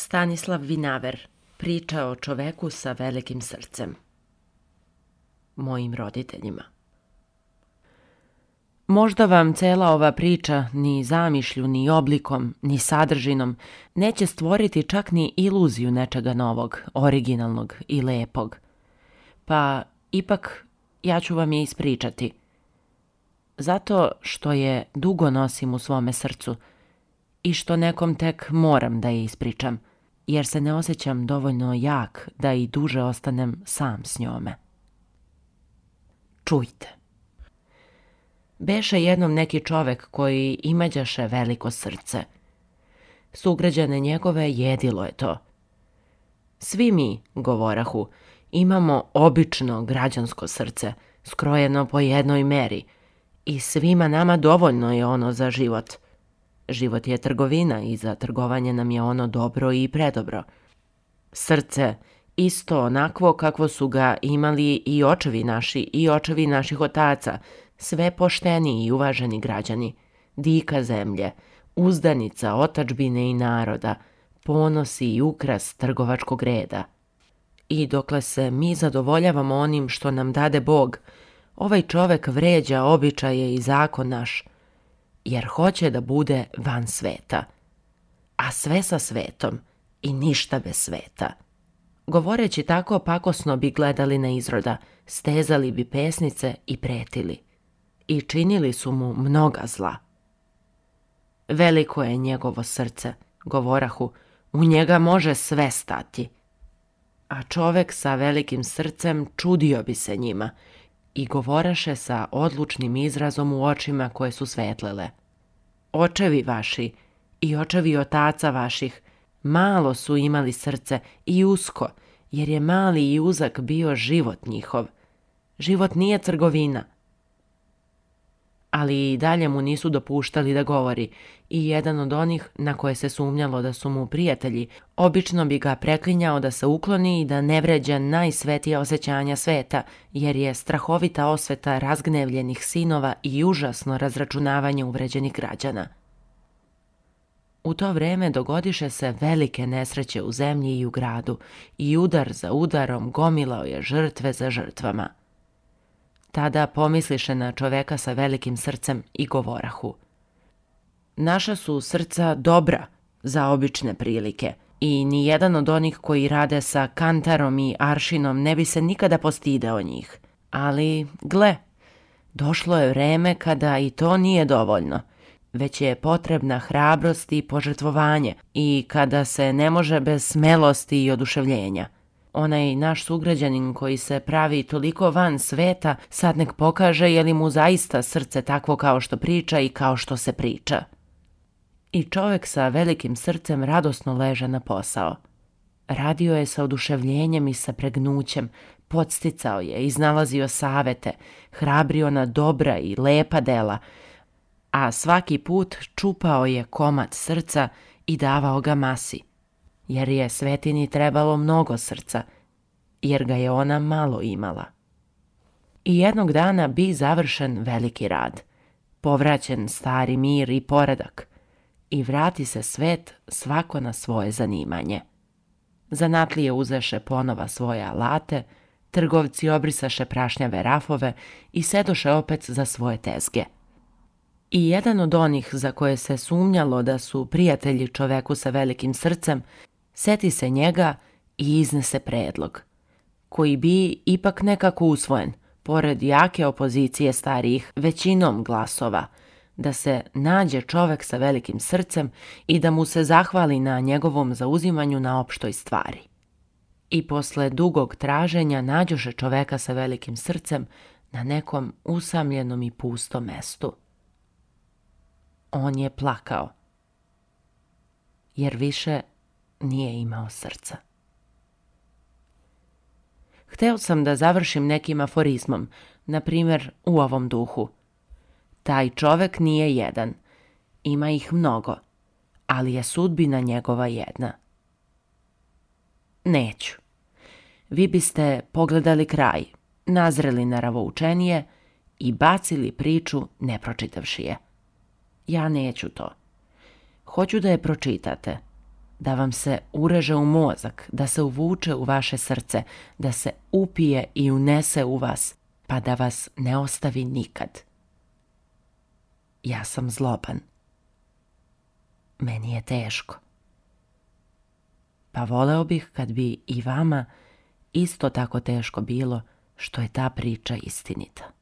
Stanislav Vinaver priča o čoveku sa velikim srcem. Mojim roditeljima. Možda vam cela ova priča ni zamišlju, ni oblikom, ni sadržinom neće stvoriti čak ni iluziju nečega novog, originalnog i lepog. Pa ipak ja ću vam je ispričati. Zato što je dugo nosim u svome srcu i što nekom tek moram da je ispričam – jer se ne osjećam dovoljno jak da i duže ostanem sam s njome. Čujte. Beše jednom neki čovek koji imađaše veliko srce. Sugrađane njegove jedilo je to. Svi mi, govorahu, imamo obično građansko srce, skrojeno po jednoj meri, i svima nama dovoljno je ono za život – Život je trgovina i za trgovanje nam je ono dobro i predobro. Srce, isto onakvo kakvo su ga imali i očevi naši i očevi naših otaca, sve pošteni i uvaženi građani, dika zemlje, uzdanica otačbine i naroda, ponosi i ukras trgovačkog reda. I dokle se mi zadovoljavamo onim što nam dade Bog, ovaj čovek vređa običaje i zakon naš – jer hoće da bude van sveta. A sve sa svetom i ništa bez sveta. Govoreći tako pakosno bi gledali na izroda, stezali bi pesnice i pretili. I činili su mu mnoga zla. Veliko je njegovo srce, govorahu, u njega može sve stati. A čovek sa velikim srcem čudio bi se njima, i govoraše sa odlučnim izrazom u očima koje su svetlele. Očevi vaši i očevi otaca vaših malo su imali srce i usko, jer je mali i uzak bio život njihov. Život nije trgovina – ali i dalje mu nisu dopuštali da govori i jedan od onih na koje se sumnjalo da su mu prijatelji, obično bi ga preklinjao da se ukloni i da ne vređa najsvetije osjećanja sveta, jer je strahovita osveta razgnevljenih sinova i užasno razračunavanje uvređenih građana. U to vreme dogodiše se velike nesreće u zemlji i u gradu i udar za udarom gomilao je žrtve za žrtvama – Tada pomisliše na čoveka sa velikim srcem i govorahu. Naša su srca dobra za obične prilike i ni jedan od onih koji rade sa kantarom i aršinom ne bi se nikada postideo njih. Ali, gle, došlo je vreme kada i to nije dovoljno, već je potrebna hrabrost i požrtvovanje i kada se ne može bez smelosti i oduševljenja – Onaj naš sugrađanin koji se pravi toliko van sveta sad nek pokaže je li mu zaista srce takvo kao što priča i kao što se priča. I čovek sa velikim srcem radosno leže na posao. Radio je sa oduševljenjem i sa pregnućem, podsticao je, iznalazio savete, hrabrio na dobra i lepa dela, a svaki put čupao je komad srca i davao ga masi jer je svetini trebalo mnogo srca, jer ga je ona malo imala. I jednog dana bi završen veliki rad, povraćen stari mir i poredak, i vrati se svet svako na svoje zanimanje. Zanatlije uzeše ponova svoje alate, trgovci obrisaše prašnjave rafove i sedoše opet za svoje tezge. I jedan od onih za koje se sumnjalo da su prijatelji čoveku sa velikim srcem seti se njega i iznese predlog, koji bi ipak nekako usvojen, pored jake opozicije starijih većinom glasova, da se nađe čovek sa velikim srcem i da mu se zahvali na njegovom zauzimanju na opštoj stvari. I posle dugog traženja nađoše čoveka sa velikim srcem na nekom usamljenom i pustom mestu. On je plakao, jer više nije imao srca. Hteo sam da završim nekim aforizmom, na primjer u ovom duhu. Taj čovek nije jedan, ima ih mnogo, ali je sudbina njegova jedna. Neću. Vi biste pogledali kraj, nazreli na ravoučenije i bacili priču ne pročitavši je. Ja neću to. Hoću da je pročitate – da vam se ureže u mozak, da se uvuče u vaše srce, da se upije i unese u vas, pa da vas ne ostavi nikad. Ja sam zloban. Meni je teško. Pa voleo bih kad bi i vama isto tako teško bilo što je ta priča istinita.